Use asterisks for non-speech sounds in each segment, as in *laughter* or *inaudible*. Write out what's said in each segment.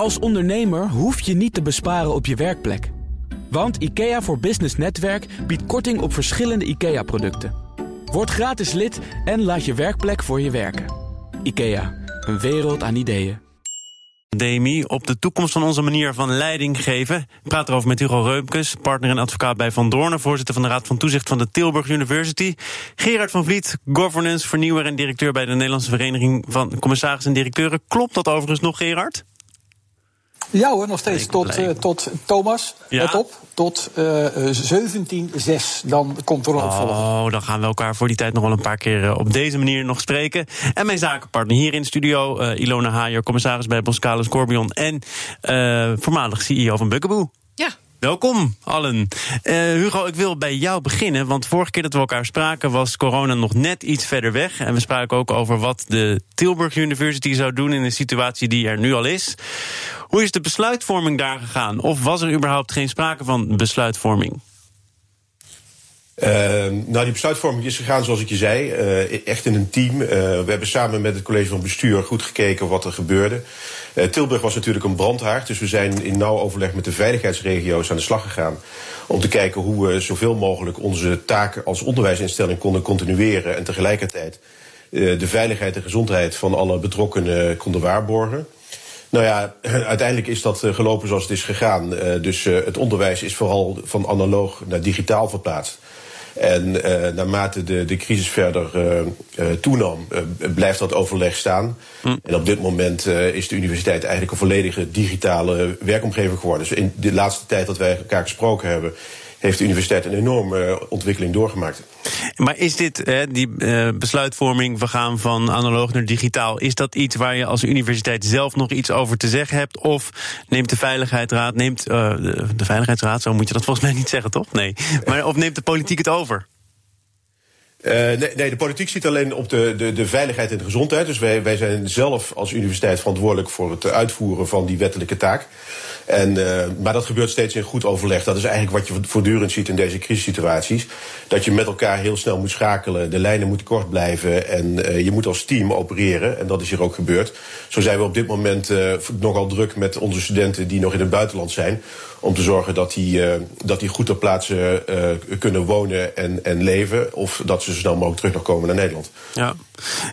Als ondernemer hoef je niet te besparen op je werkplek. Want IKEA voor Business Netwerk biedt korting op verschillende IKEA-producten. Word gratis lid en laat je werkplek voor je werken. IKEA, een wereld aan ideeën. Demi, op de toekomst van onze manier van leiding geven. Praat erover met Hugo Reumkes, partner en advocaat bij Van Doornen, voorzitter van de Raad van Toezicht van de Tilburg University. Gerard van Vliet, governance, vernieuwer en directeur bij de Nederlandse Vereniging van Commissarissen en Directeuren. Klopt dat overigens nog, Gerard? Ja hoor, nog steeds tot, uh, tot Thomas, Ja. let op, tot eh, eh, 17.6. Dan komt er een opvolger. Oh, dan gaan we elkaar voor die tijd nog wel een paar keer eh, op deze manier nog spreken. En mijn zakenpartner hier in de studio, eh, Ilona Haier, commissaris bij Boskalis Corbion en eh, voormalig CEO van Bugaboo. Ja. Welkom allen. Eh, Hugo, ik wil bij jou beginnen, want vorige keer dat we elkaar spraken was corona nog net iets verder weg. En we spraken ook over wat de Tilburg University zou doen in een situatie die er nu al is. Hoe is de besluitvorming daar gegaan? Of was er überhaupt geen sprake van besluitvorming? Uh, nou, die besluitvorming is gegaan zoals ik je zei, uh, echt in een team. Uh, we hebben samen met het college van bestuur goed gekeken wat er gebeurde. Uh, Tilburg was natuurlijk een brandhaard, dus we zijn in nauw overleg met de veiligheidsregio's aan de slag gegaan. Om te kijken hoe we zoveel mogelijk onze taken als onderwijsinstelling konden continueren en tegelijkertijd de veiligheid en gezondheid van alle betrokkenen konden waarborgen. Nou ja, *laughs* uiteindelijk is dat gelopen zoals het is gegaan. Dus het onderwijs is vooral van analoog naar digitaal verplaatst. En uh, naarmate de, de crisis verder uh, uh, toenam, blijft dat overleg staan. Mm. En op dit moment is de universiteit eigenlijk een volledige digitale werkomgeving geworden. Dus in de laatste tijd dat wij elkaar gesproken hebben, heeft de universiteit een enorme ontwikkeling doorgemaakt. Maar is dit, hè, die uh, besluitvorming, we gaan van analoog naar digitaal, is dat iets waar je als universiteit zelf nog iets over te zeggen hebt? Of neemt de Veiligheidsraad, neemt uh, de, de Veiligheidsraad, zo moet je dat volgens mij niet zeggen, toch? Nee. Maar of neemt de politiek het over? Uh, nee, de politiek zit alleen op de, de, de veiligheid en de gezondheid. Dus wij, wij zijn zelf als universiteit verantwoordelijk voor het uitvoeren van die wettelijke taak. En, uh, maar dat gebeurt steeds in goed overleg. Dat is eigenlijk wat je voortdurend ziet in deze crisissituaties. Dat je met elkaar heel snel moet schakelen. De lijnen moeten kort blijven. En uh, je moet als team opereren. En dat is hier ook gebeurd. Zo zijn we op dit moment nogal druk met onze studenten die nog in het buitenland zijn. Om te zorgen dat die, dat die goed ter plaatse kunnen wonen en, en leven. Of dat ze zo snel mogelijk terug nog komen naar Nederland. Ja.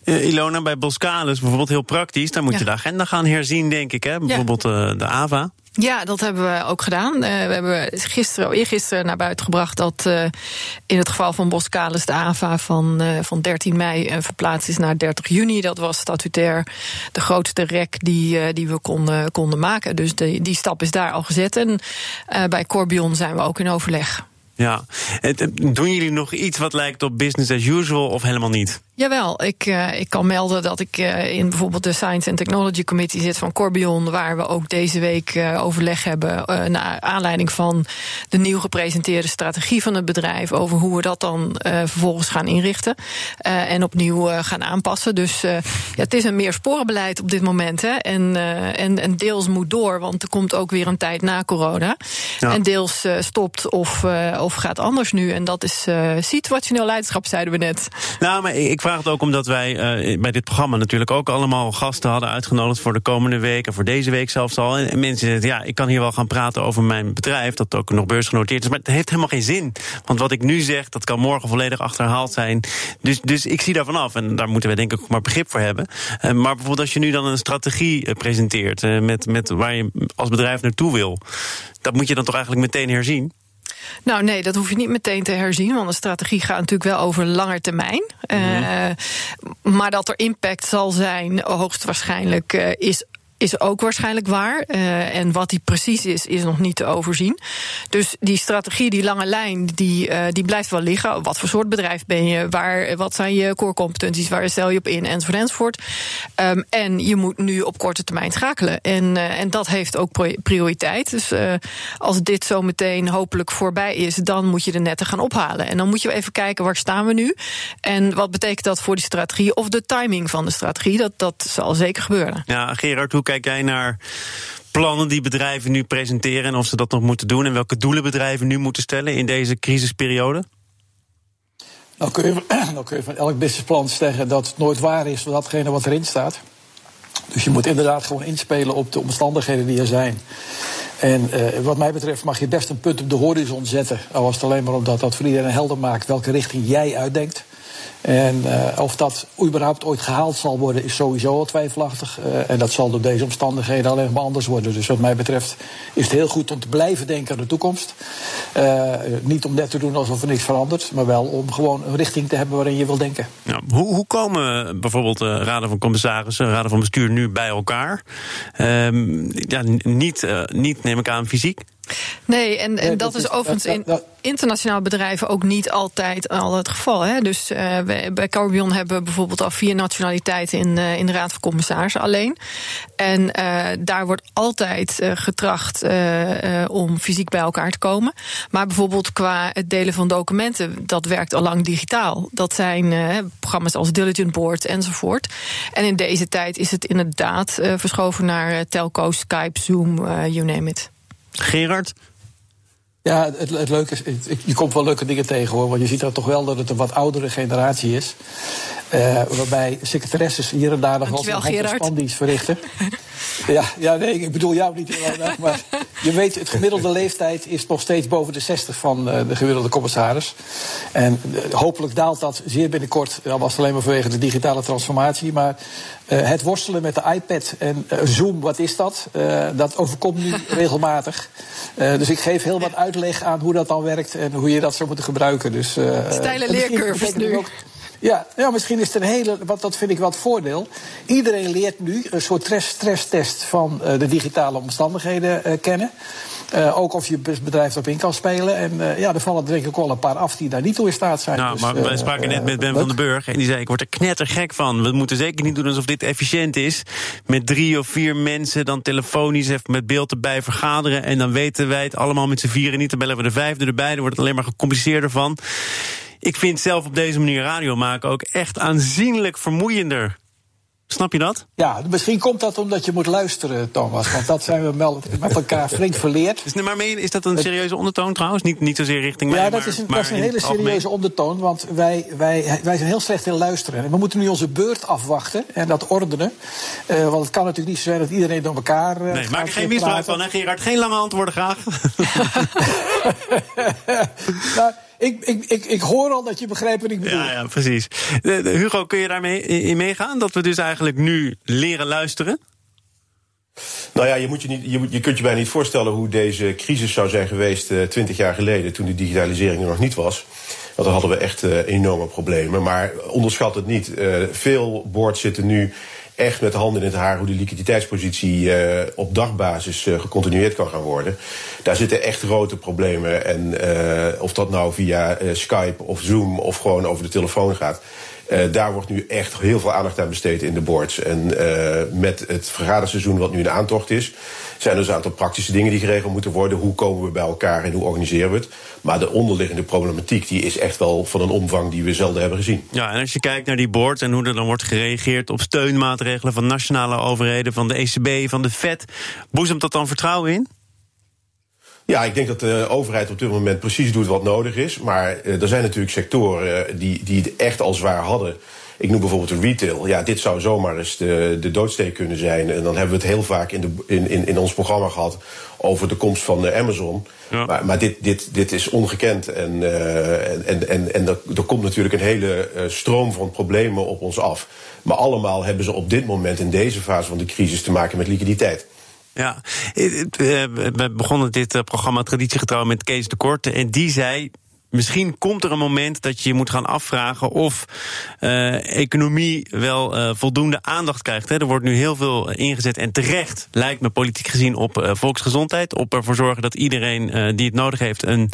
Ilona, bij Boskalis bijvoorbeeld heel praktisch. Daar moet ja. je de agenda gaan herzien, denk ik. Hè? Bijvoorbeeld ja. de AVA. Ja, dat hebben we ook gedaan. Uh, we hebben gisteren, eergisteren naar buiten gebracht dat uh, in het geval van Boskalis de AVA van, uh, van 13 mei verplaatst is naar 30 juni. Dat was statutair de grootste rek die, die we konden, konden maken. Dus de, die stap is daar al gezet. En bij Corbion zijn we ook in overleg. Ja, doen jullie nog iets wat lijkt op business as usual of helemaal niet? Jawel, ik, uh, ik kan melden dat ik uh, in bijvoorbeeld de Science and Technology Committee zit van Corbion, waar we ook deze week uh, overleg hebben naar aanleiding van de nieuw gepresenteerde strategie van het bedrijf over hoe we dat dan vervolgens gaan inrichten en opnieuw gaan aanpassen. Dus ja, het is een meersporenbeleid op dit moment. Hè, en, en, en deels moet door, want er komt ook weer een tijd na corona. Ja. En deels stopt of, of gaat anders nu. En dat is situationeel leiderschap, zeiden we net. Nou, maar ik vraag het ook omdat wij uh, bij dit programma natuurlijk ook allemaal gasten hadden uitgenodigd voor de komende week en voor deze week zelfs al. En mensen zeggen, ja, ik kan hier wel gaan praten over mijn bedrijf, dat ook nog beursgenoteerd is, maar het heeft helemaal geen zin. Want wat ik nu zeg, dat kan morgen volledig achterhaald zijn. Dus, dus ik zie daar vanaf en daar moeten we denk ik ook maar begrip voor hebben. Uh, maar bijvoorbeeld als je nu dan een strategie uh, presenteert met, met waar je als bedrijf naartoe wil, dat moet je dan toch eigenlijk meteen herzien? Nou nee, dat hoef je niet meteen te herzien, want de strategie gaat natuurlijk wel over langer termijn. Mm -hmm. uh, maar dat er impact zal zijn, hoogstwaarschijnlijk, uh, is is ook waarschijnlijk waar. Uh, en wat die precies is, is nog niet te overzien. Dus die strategie, die lange lijn, die, uh, die blijft wel liggen. Wat voor soort bedrijf ben je? Waar, wat zijn je core competenties? Waar stel je op in? Enzovoort, enzovoort. Um, en je moet nu op korte termijn schakelen. En, uh, en dat heeft ook prioriteit. Dus als dit zo meteen hopelijk voorbij is, dan moet je de netten gaan ophalen. En dan moet je even kijken, waar staan we nu? En wat betekent dat voor die strategie? Of de timing van de strategie? Dat, dat zal zeker gebeuren. Ja, Gerard, hoe kijk jij naar plannen die bedrijven nu presenteren en of ze dat nog moeten doen en welke doelen bedrijven nu moeten stellen in deze crisisperiode? Nou kun, je, *clears throat* nou kun je van elk businessplan zeggen dat het nooit waar is van datgene wat erin staat. Dus je moet inderdaad gewoon inspelen op de omstandigheden die er zijn. En uh, wat mij betreft mag je best een punt op de horizon zetten. Al was het alleen maar omdat dat voor iedereen helder maakt welke richting jij uitdenkt. En uh, of dat überhaupt ooit gehaald zal worden, is sowieso al twijfelachtig. Uh, en dat zal door deze omstandigheden alleen maar anders worden. Dus wat mij betreft is het heel goed om te blijven denken aan de toekomst. Uh, niet om net te doen alsof er niks verandert, maar wel om gewoon een richting te hebben waarin je wil denken. Hoe, hoe, komen bijvoorbeeld de raden van commissarissen, raden van bestuur nu bij elkaar? Ehm, ja, niet, niet, neem ik aan, fysiek? Nee, en, en dat, dat, is overigens in internationale bedrijven ook niet altijd al het geval. Hè? Dus uh, bij Carbion hebben we bijvoorbeeld al vier nationaliteiten in, uh, in de Raad van Commissarissen alleen. En uh, daar wordt altijd getracht om fysiek bij elkaar te komen. Maar bijvoorbeeld qua het delen van documenten, dat werkt al lang digitaal. Dat zijn programma's als Diligent Board enzovoort. En in deze tijd is het inderdaad verschoven naar telco, Skype, Zoom, you name it. Gerard? Ja, het, het leuke is, je komt wel leuke dingen tegen hoor. Want je ziet dan toch wel dat het een wat oudere generatie is. Uh, waarbij secretaresses hier en daar nog wel een verrichten. *laughs* ja, ja, nee, ik bedoel jou niet heel Maar je weet, het gemiddelde leeftijd is nog steeds boven de 60 van uh, de gemiddelde commissaris. En uh, hopelijk daalt dat zeer binnenkort. Al was het alleen maar vanwege de digitale transformatie. Maar het worstelen met de iPad en Zoom, wat is dat? dat overkomt nu *laughs* regelmatig. dus ik geef heel wat uitleg aan hoe dat dan werkt en hoe je dat zou moeten gebruiken. Dus, Steile leercurves nu. Ook, ja, ja, misschien is het een hele, wat, dat vind ik wel het voordeel. Iedereen leert nu een soort stresstest van uh, de digitale omstandigheden uh, kennen. Uh, ook of je bedrijf erop in kan spelen. En ja, er vallen denk ik wel een paar af die daar niet toe in staat zijn. Nou, dus, maar wij spraken net met Ben van den Burg. En die zei, ik word er knettergek van. We moeten zeker niet doen alsof dit efficiënt is. Met drie of vier mensen dan telefonisch even met beeld erbij vergaderen. En dan weten wij het allemaal met z'n vieren niet. Dan bellen we de vijfde erbij. Dan wordt het alleen maar gecompliceerder van. Ik vind zelf op deze manier radio maken ook echt aanzienlijk vermoeiender. Snap je dat? Ja, misschien komt dat omdat je moet luisteren, Thomas. Want dat zijn we wel met elkaar flink verleerd. Is, maar is dat een serieuze ondertoon trouwens? Niet, niet zozeer richting mij, Ja, dat is een, dat is een hele serieuze ondertoon. Want wij, wij, wij zijn heel slecht in luisteren. En we moeten nu onze beurt afwachten en dat ordenen. Uh, want het kan natuurlijk niet zo zijn dat iedereen door elkaar uh, Nee, maak er geen misbruik van, hè Gerard? Geen lange antwoorden graag. *laughs* *laughs* nou, ik, ik, ik, ik hoor al dat je begrijpt wat ik bedoel. Ja, ja precies. De, de, Hugo, kun je daarmee in meegaan? Dat we dus eigenlijk nu leren luisteren? Nou ja, je, moet je, niet, je, je kunt je bijna niet voorstellen hoe deze crisis zou zijn geweest uh, twintig jaar geleden, toen de digitalisering er nog niet was. Want dan hadden we echt uh, enorme problemen. Maar onderschat het niet. Uh, veel boards zitten nu echt met de handen in het haar hoe de liquiditeitspositie uh, op dagbasis uh, gecontinueerd kan gaan worden. Daar zitten echt grote problemen. En uh, of dat nou via Skype of Zoom of gewoon over de telefoon gaat. daar wordt nu echt heel veel aandacht aan besteed in de boards. En met het vergaderseizoen wat nu in aantocht is zijn dus een aantal praktische dingen die geregeld moeten worden. Hoe komen we bij elkaar en hoe organiseren we het? Maar de onderliggende problematiek die is echt wel van een omvang die we zelden hebben gezien. Ja, en als je kijkt naar die board en hoe er dan wordt gereageerd op steunmaatregelen van nationale overheden, van de ECB, van de FED, boezemt dat dan vertrouwen in? Ja, ik denk dat de overheid op dit moment precies doet wat nodig is. Maar uh, er zijn natuurlijk sectoren uh, die, die het echt al zwaar hadden. Ik noem bijvoorbeeld de retail. Ja, dit zou zomaar eens de, de doodsteek kunnen zijn. En dan hebben we het heel vaak in, de, in, in, in ons programma gehad over de komst van de Amazon. Ja. Maar, maar dit, dit, dit is ongekend. En, uh, en, en, en er, er komt natuurlijk een hele uh, stroom van problemen op ons af. Maar allemaal hebben ze op dit moment in deze fase van de crisis te maken met liquiditeit. Ja, we begonnen dit programma traditiegetrouw met Kees de Korte. En die zei, misschien komt er een moment dat je je moet gaan afvragen of uh, economie wel uh, voldoende aandacht krijgt. Hè. Er wordt nu heel veel ingezet en terecht, lijkt me politiek gezien, op uh, volksgezondheid. Op ervoor zorgen dat iedereen die het nodig heeft een,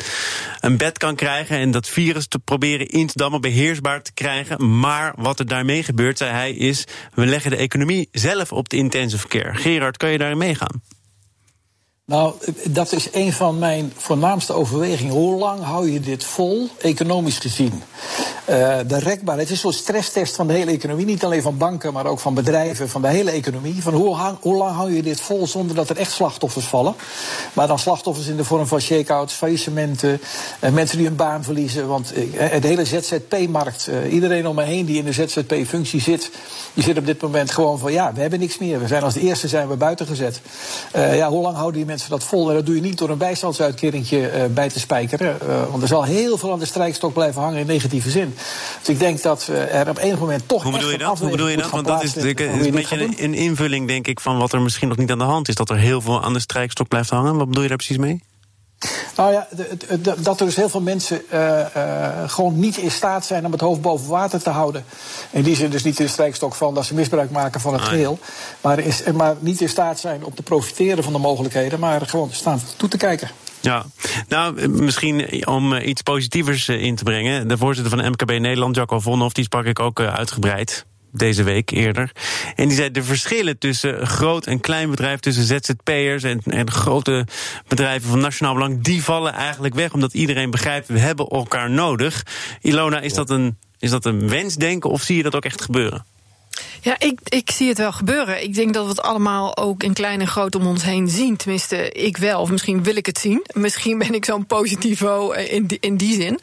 een bed kan krijgen. En dat virus te proberen in te dammen, beheersbaar te krijgen. Maar wat er daarmee gebeurt, zei hij, is we leggen de economie zelf op de intensive care. Gerard, kan je daarin meegaan? Nou, dat is een van mijn voornaamste overwegingen. Hoe lang hou je dit vol, economisch gezien? Uh, de rekbaarheid, het is zo'n stresstest van de hele economie. Niet alleen van banken, maar ook van bedrijven, van de hele economie. Van hoe, lang hou je dit vol zonder dat er echt slachtoffers vallen? Maar dan slachtoffers in de vorm van shakeouts, faillissementen, uh, mensen die hun baan verliezen. Want uh, de hele ZZP-markt, iedereen om me heen die in de ZZP-functie zit, die zit op dit moment gewoon van ja, we hebben niks meer. We zijn als de eerste zijn we buiten gezet. ja, hoe lang houden die mensen dat vol? En dat doe je niet door een bijstandsuitkeringje bij te spijkeren. want er zal heel veel aan de strijkstok blijven hangen in negatieve zin. Dus ik denk dat we er op enig moment toch. Hoe bedoel je dat? Hoe bedoel je dat? Want dat is, is een beetje een, invulling, denk ik, van wat er misschien nog niet aan de hand is. Dat er heel veel aan de strijkstok blijft hangen. Wat bedoel je daar precies mee? Nou ja, dat er dus heel veel mensen uh, uh, gewoon niet in staat zijn om het hoofd boven water te houden. In die zin dus niet in de strijkstok van dat ze misbruik maken van het ah, geheel. Maar, is, maar niet in staat zijn om te profiteren van de mogelijkheden, maar gewoon staan toe te kijken. Ja, nou, misschien om iets positievers eh, in te brengen. De voorzitter van MKB Nederland, Jacco Vonhoff, die sprak ik ook eh, uitgebreid deze week eerder. En die zei de verschillen tussen groot en klein bedrijf, tussen ZZP'ers en, en grote bedrijven van nationaal belang, die vallen eigenlijk weg, omdat iedereen begrijpt, we hebben elkaar nodig. Ilona, is dat een, is dat een wensdenken of zie je dat ook echt gebeuren? Ja, ik, ik zie het wel gebeuren. Ik denk dat we het allemaal ook in klein en groot om ons heen zien. Tenminste, ik wel. Of misschien wil ik het zien. *laughs* Misschien ben ik zo'n positivo eh, in die, in die zin.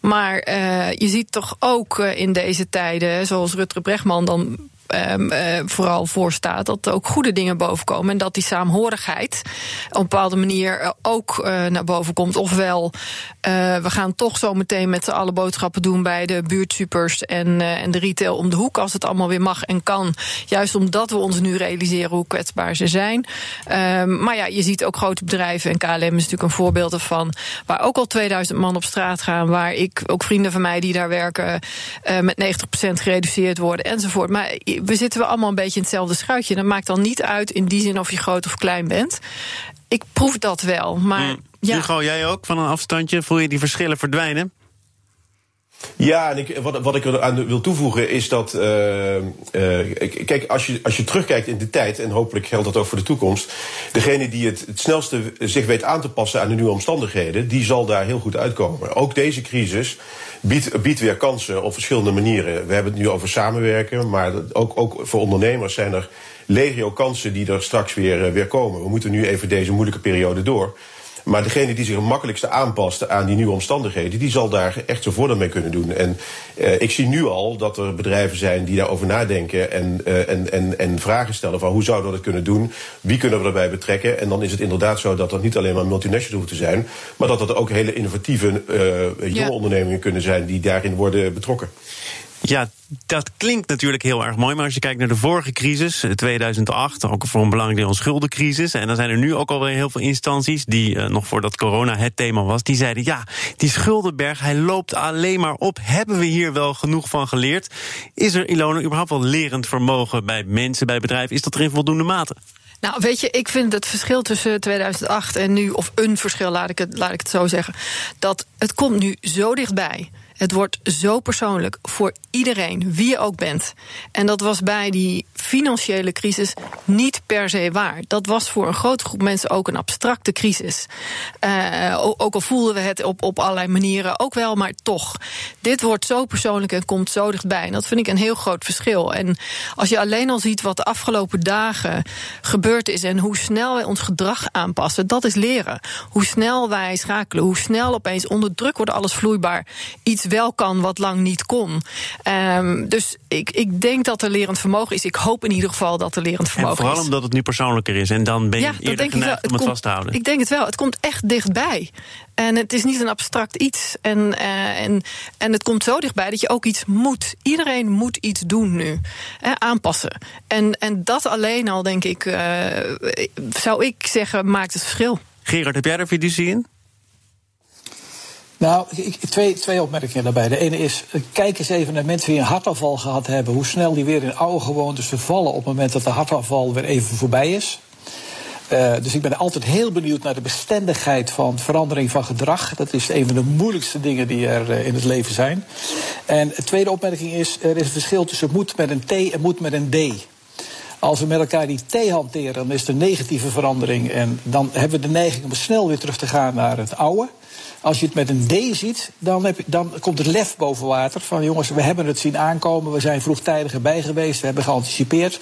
Maar uh, je ziet toch ook eh, in deze tijden, zoals Rutger Bregman dan um, uh, vooral voor staat. Dat er ook goede dingen bovenkomen. En dat die saamhorigheid op een bepaalde manier eh, ook uh, naar boven komt. Ofwel, we gaan toch zo meteen met z'n allen boodschappen doen bij de buurtsupers en, en de retail om de hoek. Als het allemaal weer mag en kan. Juist omdat we ons nu realiseren hoe kwetsbaar ze zijn. Um, maar ja, je ziet ook grote bedrijven. En KLM is natuurlijk een voorbeeld ervan. Waar ook al 2000 man op straat gaan. Waar ik, ook vrienden van mij die daar werken, met 90% gereduceerd worden enzovoort. Maar we zitten we allemaal een beetje in hetzelfde schuitje. Dat maakt dan niet uit in die zin of je groot of klein bent. Ik proef dat wel, maar... Mm. Ja. Hugo, jij ook van een afstandje? Voel je die verschillen verdwijnen? Ja, en ik, wat, wat ik eraan wil toevoegen is dat. Uh, uh, kijk, als je, als je terugkijkt in de tijd, en hopelijk geldt dat ook voor de toekomst. degene die het, het snelste zich weet aan te passen aan de nieuwe omstandigheden. die zal daar heel goed uitkomen. Ook deze crisis biedt, biedt weer kansen op verschillende manieren. We hebben het nu over samenwerken, maar ook, ook voor ondernemers zijn er legio kansen die er straks weer, eh, weer komen. We moeten nu even deze moeilijke periode door. Maar degene die zich het makkelijkste aanpast aan die nieuwe omstandigheden, die zal daar echt zijn voordeel mee kunnen doen. En uh, ik zie nu al dat er bedrijven zijn die daarover nadenken en, uh, en, en, en vragen stellen van hoe zouden we dat kunnen doen? Wie kunnen we erbij betrekken? En dan is het inderdaad zo dat dat niet alleen maar multinationals hoeft te zijn, maar dat dat ook hele innovatieve uh, jonge ja. ondernemingen kunnen zijn die daarin worden betrokken. Ja, dat klinkt natuurlijk heel erg mooi. Maar als je kijkt naar de vorige crisis, 2008, ook voor een belangrijk deel een schuldencrisis. En dan zijn er nu ook alweer heel veel instanties die uh, nog voordat corona het thema was, die zeiden: ja, die schuldenberg, hij loopt alleen maar op. Hebben we hier wel genoeg van geleerd? Is er, Ilona, überhaupt wel lerend vermogen bij mensen, bij bedrijven? Is dat er in voldoende mate? Nou, weet je, ik vind het verschil tussen 2008 en nu, of een verschil, laat ik het, laat ik het zo zeggen, dat het komt nu zo dichtbij. Het wordt zo persoonlijk voor iedereen, wie je ook bent. En dat was bij die financiële crisis niet per se waar. Dat was voor een grote groep mensen ook een abstracte crisis. Uh, ook al voelden we het op, op allerlei manieren ook wel, maar toch. Dit wordt zo persoonlijk en komt zo dichtbij. En dat vind ik een heel groot verschil. En als je alleen al ziet wat de afgelopen dagen gebeurd is en hoe snel wij ons gedrag aanpassen, dat is leren. Hoe snel wij schakelen, hoe snel opeens onder druk wordt alles vloeibaar. Iets wel kan wat lang niet kon. Um, dus ik, ik denk dat er lerend vermogen is. Ik hoop in ieder geval dat er lerend vermogen is. vooral is. omdat het nu persoonlijker is. En dan ben je ja, eerder geneigd om het komt, vast te houden. Ik denk het wel. Het komt echt dichtbij. En het is niet een abstract iets. En, uh, en, en het komt zo dichtbij dat je ook iets moet. Iedereen moet iets doen nu. Hè, aanpassen. En, en dat alleen al, denk ik, uh, zou ik zeggen, maakt het verschil. Gerard, heb jij er fiducie in? Nou, ik, twee, twee opmerkingen daarbij. De ene is, kijk eens even naar mensen die een hartafval gehad hebben. Hoe snel die weer in oude gewoontes vervallen op het moment dat de hartafval weer even voorbij is. Uh, dus ik ben altijd heel benieuwd naar de bestendigheid van verandering van gedrag. Dat is een van de moeilijkste dingen die er uh, in het leven zijn. En de tweede opmerking is, er is een verschil tussen moed met een T en moed met een D. Als we met elkaar die T hanteren, dan is de negatieve verandering. En dan hebben we de neiging om snel weer terug te gaan naar het oude. Als je het met een D ziet, dan, heb dan komt het lef boven water. Van jongens, we hebben het zien aankomen. We zijn vroegtijdig erbij geweest. We hebben geanticipeerd.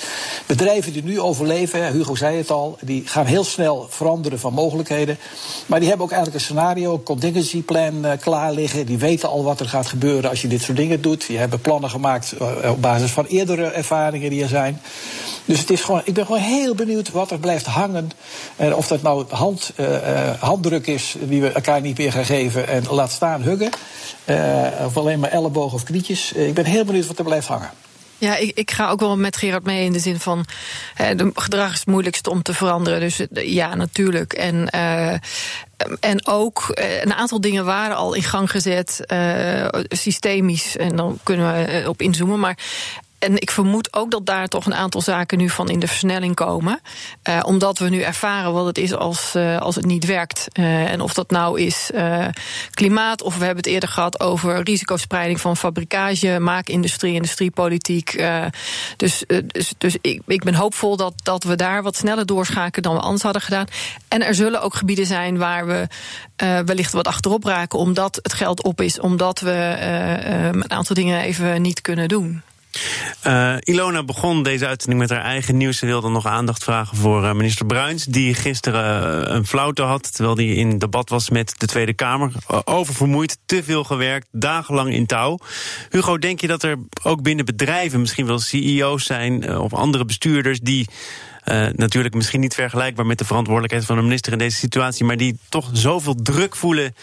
Bedrijven die nu overleven, Hugo zei het al, die gaan heel snel veranderen van mogelijkheden. Maar die hebben ook eigenlijk een scenario, een contingency plan uh, klaar liggen. Die weten al wat er gaat gebeuren als je dit soort dingen doet. Die hebben plannen gemaakt uh, op basis van eerdere ervaringen die er zijn. Dus het is gewoon, ik ben gewoon heel benieuwd wat er blijft hangen. Uh, of dat nou hand, handdruk is die we elkaar niet meer gaan geven en laat staan huggen. Uh, of alleen maar ellebogen of knietjes. Ik ben heel benieuwd wat er blijft hangen. Ja, ik, ik ga ook wel met Gerard mee in de zin van. Hè, de gedrag is het moeilijkste om te veranderen. Dus ja, natuurlijk. En. En ook een aantal dingen waren al in gang gezet, systemisch. En dan kunnen we op inzoomen. Maar en ik vermoed ook dat daar toch een aantal zaken nu van in de versnelling komen. Uh, omdat we nu ervaren wat het is als, uh, als het niet werkt. Uh, en of dat nou is klimaat, of we hebben het eerder gehad over risicospreiding van fabrikage, maakindustrie, industriepolitiek. dus dus, dus ik, ik ben hoopvol dat, dat we daar wat sneller doorschakelen dan we anders hadden gedaan. En er zullen ook gebieden zijn waar we wellicht wat achterop raken, omdat het geld op is, omdat we een aantal dingen even niet kunnen doen. Uh, Ilona begon deze uitzending met haar eigen nieuws. Ze wilde nog aandacht vragen voor uh, minister Bruins, die gisteren uh, een flauwte had. Terwijl hij in debat was met de Tweede Kamer. oververmoeid, te veel gewerkt, dagenlang in touw. Hugo, denk je dat er ook binnen bedrijven misschien wel CEO's zijn of andere bestuurders die. natuurlijk misschien niet vergelijkbaar met de verantwoordelijkheid van een minister in deze situatie, maar die toch zoveel druk voelen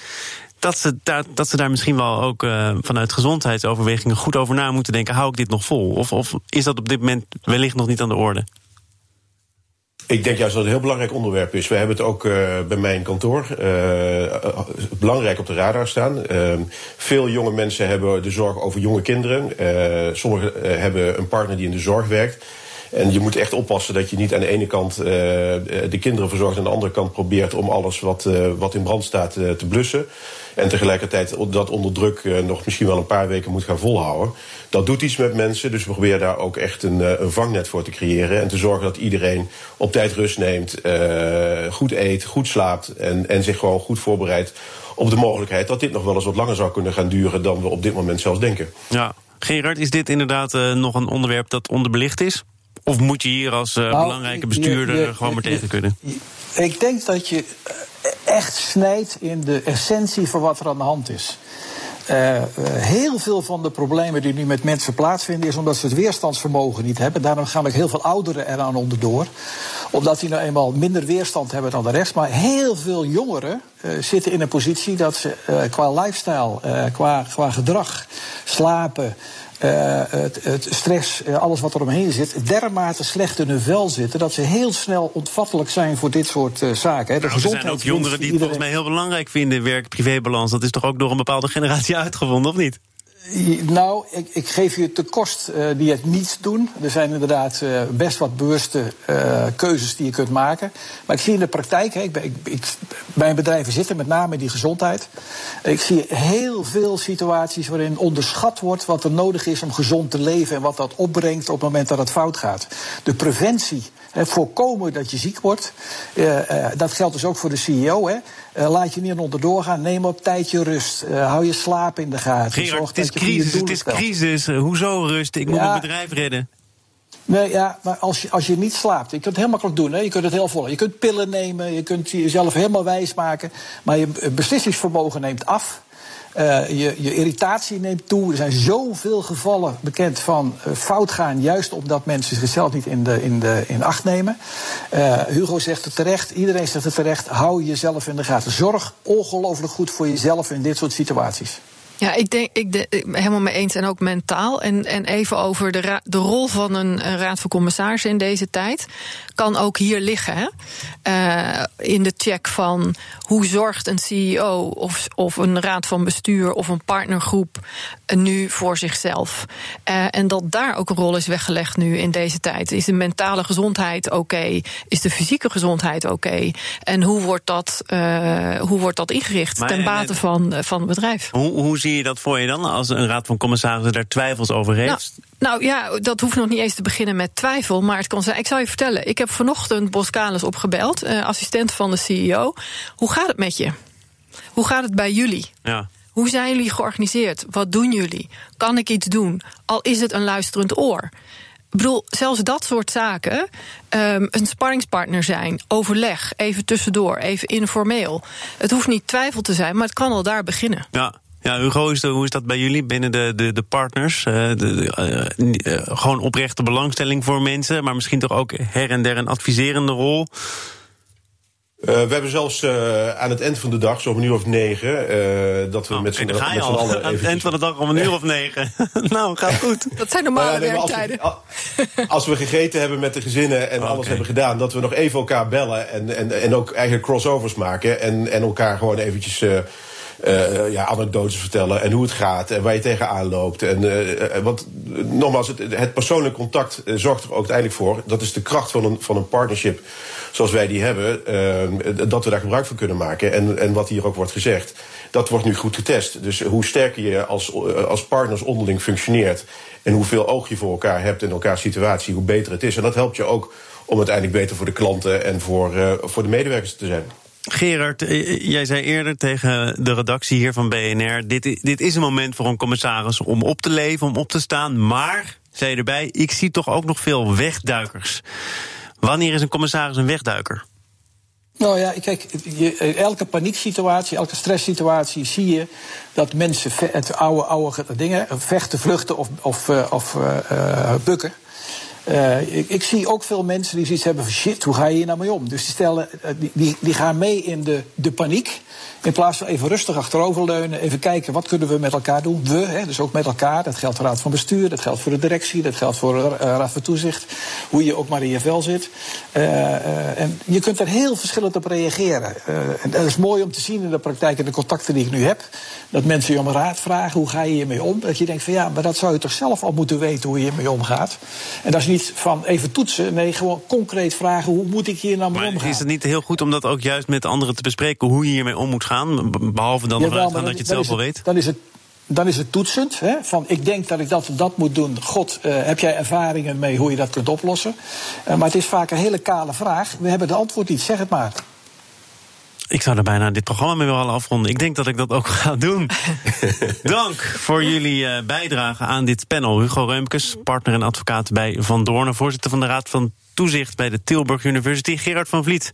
dat ze daar, dat ze daar misschien wel ook uh, vanuit gezondheidsoverwegingen goed over na moeten denken: hou ik dit nog vol? Of, of is dat op dit moment wellicht nog niet aan de orde? Ik denk juist dat het een heel belangrijk onderwerp is. We hebben het ook uh, bij mijn kantoor uh, belangrijk op de radar staan. veel jonge mensen hebben de zorg over jonge kinderen. sommigen hebben een partner die in de zorg werkt. En je moet echt oppassen dat je niet aan de ene kant de kinderen verzorgt... en aan de andere kant probeert om alles wat, wat in brand staat te blussen. En tegelijkertijd dat onder druk nog misschien wel een paar weken moet gaan volhouden. Dat doet iets met mensen, dus we proberen daar ook echt een, een vangnet voor te creëren. En te zorgen dat iedereen op tijd rust neemt, goed eet, goed slaapt... En, en zich gewoon goed voorbereidt op de mogelijkheid... dat dit nog wel eens wat langer zou kunnen gaan duren dan we op dit moment zelfs denken. Ja, Gerard, is dit inderdaad nog een onderwerp dat onderbelicht is? Of moet je hier als uh, nou, belangrijke bestuurder je, je, gewoon maar tegen kunnen? Ik denk dat je echt snijdt in de essentie van wat er aan de hand is. Uh, heel veel van de problemen die nu met mensen plaatsvinden, is omdat ze het weerstandsvermogen niet hebben. Daarom gaan ook heel veel ouderen eraan onderdoor. Omdat die nou eenmaal minder weerstand hebben dan de rest. Maar heel veel jongeren uh, zitten in een positie dat ze qua lifestyle, qua, qua gedrag, slapen. Uh, het, het, stress, uh, alles wat er omheen zit, dermate slecht in hun vel zitten dat ze heel snel ontvattelijk zijn voor dit soort uh, zaken. Hè. De nou, er zijn ook jongeren die het volgens mij heel belangrijk vinden, werk-privébalans. Dat is toch ook door een bepaalde generatie *laughs* uitgevonden, of niet? Nou, ik, ik, geef je te kost uh, die het niet doen. Er zijn inderdaad uh, best wat bewuste uh, keuzes die je kunt maken. Maar ik zie in de praktijk, hè, ik, ik, ik, bij bedrijven zitten met name die gezondheid. Ik zie heel veel situaties waarin onderschat wordt wat er nodig is om gezond te leven en wat dat opbrengt op het moment dat het fout gaat. De preventie voorkomen dat je ziek wordt. Dat geldt dus ook voor de CEO. Hè. Uh, laat je niet onderdoor gaan. Neem op tijd je rust. hou je slaap in de gaten. Gerard, het is crisis. Het is crisis. Hoezo rust? Ik moet mijn bedrijf redden. Nee, ja, maar als je, als je niet slaapt, je kunt het heel makkelijk doen. Hè? Je kunt het heel vol. Je kunt pillen nemen, je kunt jezelf helemaal wijs maken. Maar je beslissingsvermogen neemt af. Uh, je, je, irritatie neemt toe. Er zijn zoveel gevallen bekend van uh, fout gaan, juist omdat mensen zichzelf niet in, de, in, de, in acht nemen. Uh, Hugo zegt het terecht, iedereen zegt het terecht. Hou jezelf in de gaten. Zorg ongelooflijk goed voor jezelf in dit soort situaties. Ja, ik denk, ik helemaal mee eens en ook mentaal. En, en even over de, ra, de rol van een, een, raad van commissarissen in deze tijd. Kan ook hier liggen. Hè? Uh, in de check van hoe zorgt een CEO of, of een raad van bestuur of een partnergroep nu voor zichzelf. Uh, en dat daar ook een rol is weggelegd nu in deze tijd. Is de mentale gezondheid oké? Okay? Is de fysieke gezondheid oké? Okay? En hoe wordt dat, uh, hoe wordt dat ingericht maar, ten bate van, van het bedrijf? Hoe, hoe zie je dat voor je dan als een raad van commissarissen daar twijfels over heeft? Nou, Nou ja, dat hoeft nog niet eens te beginnen met twijfel. Maar het kan zijn. Ik zal je vertellen. Ik heb vanochtend Boskalis opgebeld, uh, assistent van de CEO. Hoe gaat het met je? Hoe gaat het bij jullie? Ja. Hoe zijn jullie georganiseerd? Wat doen jullie? Kan ik iets doen? Al is het een luisterend oor. Ik bedoel, zelfs dat soort zaken. Um, een sparringspartner zijn, overleg, even tussendoor, even informeel. Het hoeft niet twijfel te zijn, maar het kan al daar beginnen. Ja. Ja, Hugo, is hoe is dat bij jullie binnen de, de, de partners? Uh, de, uh, uh, gewoon oprechte belangstelling voor mensen, maar misschien toch ook her en der een adviserende rol. Uh, we hebben zelfs uh, aan het eind van de dag, zo om een uur of negen, uh, dat we oh, met z'n allen. Aan het eind van de dag om een uur of negen. *laughs* nou, gaat goed. Dat zijn normale nou werktijden. Als we, als we, gegeten hebben met de gezinnen en oh, alles okay. hebben gedaan, dat we nog even elkaar bellen en, en, en ook eigenlijk crossovers maken en, en elkaar gewoon eventjes. Uh, ja, anekdotes vertellen en hoe het gaat en waar je tegenaan loopt. En, uh, want nogmaals, het, het persoonlijk contact zorgt er ook uiteindelijk voor. Dat is de kracht van een, van een partnership zoals wij die hebben, dat we daar gebruik van kunnen maken. En, en wat hier ook wordt gezegd, dat wordt nu goed getest. Dus hoe sterker je als, als partners onderling functioneert en hoeveel oog je voor elkaar hebt in elkaars situatie, hoe beter het is. En dat helpt je ook om uiteindelijk beter voor de klanten en voor, voor de medewerkers te zijn. Gerard, jij zei eerder tegen de redactie hier van BNR: dit, dit is een moment voor een commissaris om op te leven, om op te staan. Maar, zei je erbij, ik zie toch ook nog veel wegduikers. Wanneer is een commissaris een wegduiker? Nou ja, kijk, je, elke panieksituatie, elke stresssituatie zie je dat mensen het oude, oude dingen, vechten, vluchten of, of, of bukken. Uh, ik, ik, zie ook veel mensen die zoiets hebben van shit, hoe ga je hier nou mee om? Dus die, stellen, die, die gaan mee in de, de paniek. In plaats van even rustig achteroverleunen, even kijken wat kunnen we met elkaar doen. We, hè, dus ook met elkaar. Dat geldt voor de Raad van Bestuur, dat geldt voor de directie, dat geldt voor de uh, Raad van Toezicht. Hoe je ook maar in je vel zit. En je kunt er heel verschillend op reageren. en dat is mooi om te zien in de praktijk en de contacten die ik nu heb. Dat mensen je om raad vragen, hoe ga je hiermee om? Dat je denkt van ja, maar dat zou je toch zelf al moeten weten hoe je hiermee omgaat. En dat is niet van even toetsen, nee, gewoon concreet vragen hoe moet ik hier nou mee maar omgaan. Is het niet heel goed om dat ook juist met anderen te bespreken hoe je hiermee om moet gaan? Behalve dan ervan uitgaan dat je het zelf wel weet? Dan is het dan is het toetsend. Hè, van ik denk dat ik dat dat moet doen. God, uh, heb jij ervaringen mee hoe je dat kunt oplossen? Uh, maar het is vaak een hele kale vraag. We hebben de antwoord niet. Zeg het maar. Ik zou er bijna dit programma mee willen afronden. Ik denk dat ik dat ook ga doen. *laughs* Dank voor jullie uh, bijdrage aan dit panel. Hugo Reumkes, partner en advocaat bij Van Doornen, voorzitter van de Raad van Toezicht bij de Tilburg University. Gerard van Vliet,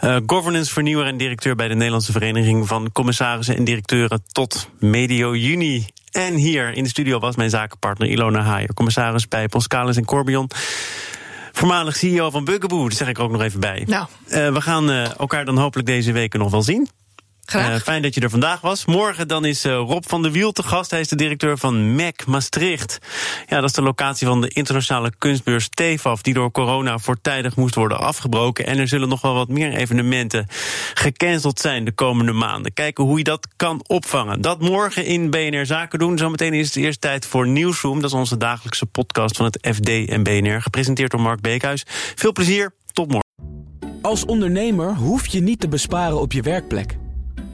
uh, governance vernieuwer en directeur bij de Nederlandse Vereniging van Commissarissen en Directeuren tot medio juni. En hier in de studio was mijn zakenpartner Ilona Haier, commissaris bij Poscalis en Corbion. Voormalig CEO van Bugaboo, dat zeg ik er ook nog even bij. Nou. Uh, we gaan uh, elkaar dan hopelijk deze weken nog wel zien. Uh, fijn dat je er vandaag was. Morgen dan is uh, Rob van der Wiel te gast. Hij is de directeur van MEC Maastricht. Ja, dat is de locatie van de internationale kunstbeurs TEFAF... die door corona voortijdig moest worden afgebroken. En er zullen nog wel wat meer evenementen gecanceld zijn de komende maanden. Kijken hoe je dat kan opvangen. Dat morgen in BNR Zaken doen. Zometeen is het eerst tijd voor Nieuwsroom. Dat is onze dagelijkse podcast van het FD en BNR. Gepresenteerd door Mark Beekhuis. Veel plezier, tot morgen. Als ondernemer hoef je niet te besparen op je werkplek.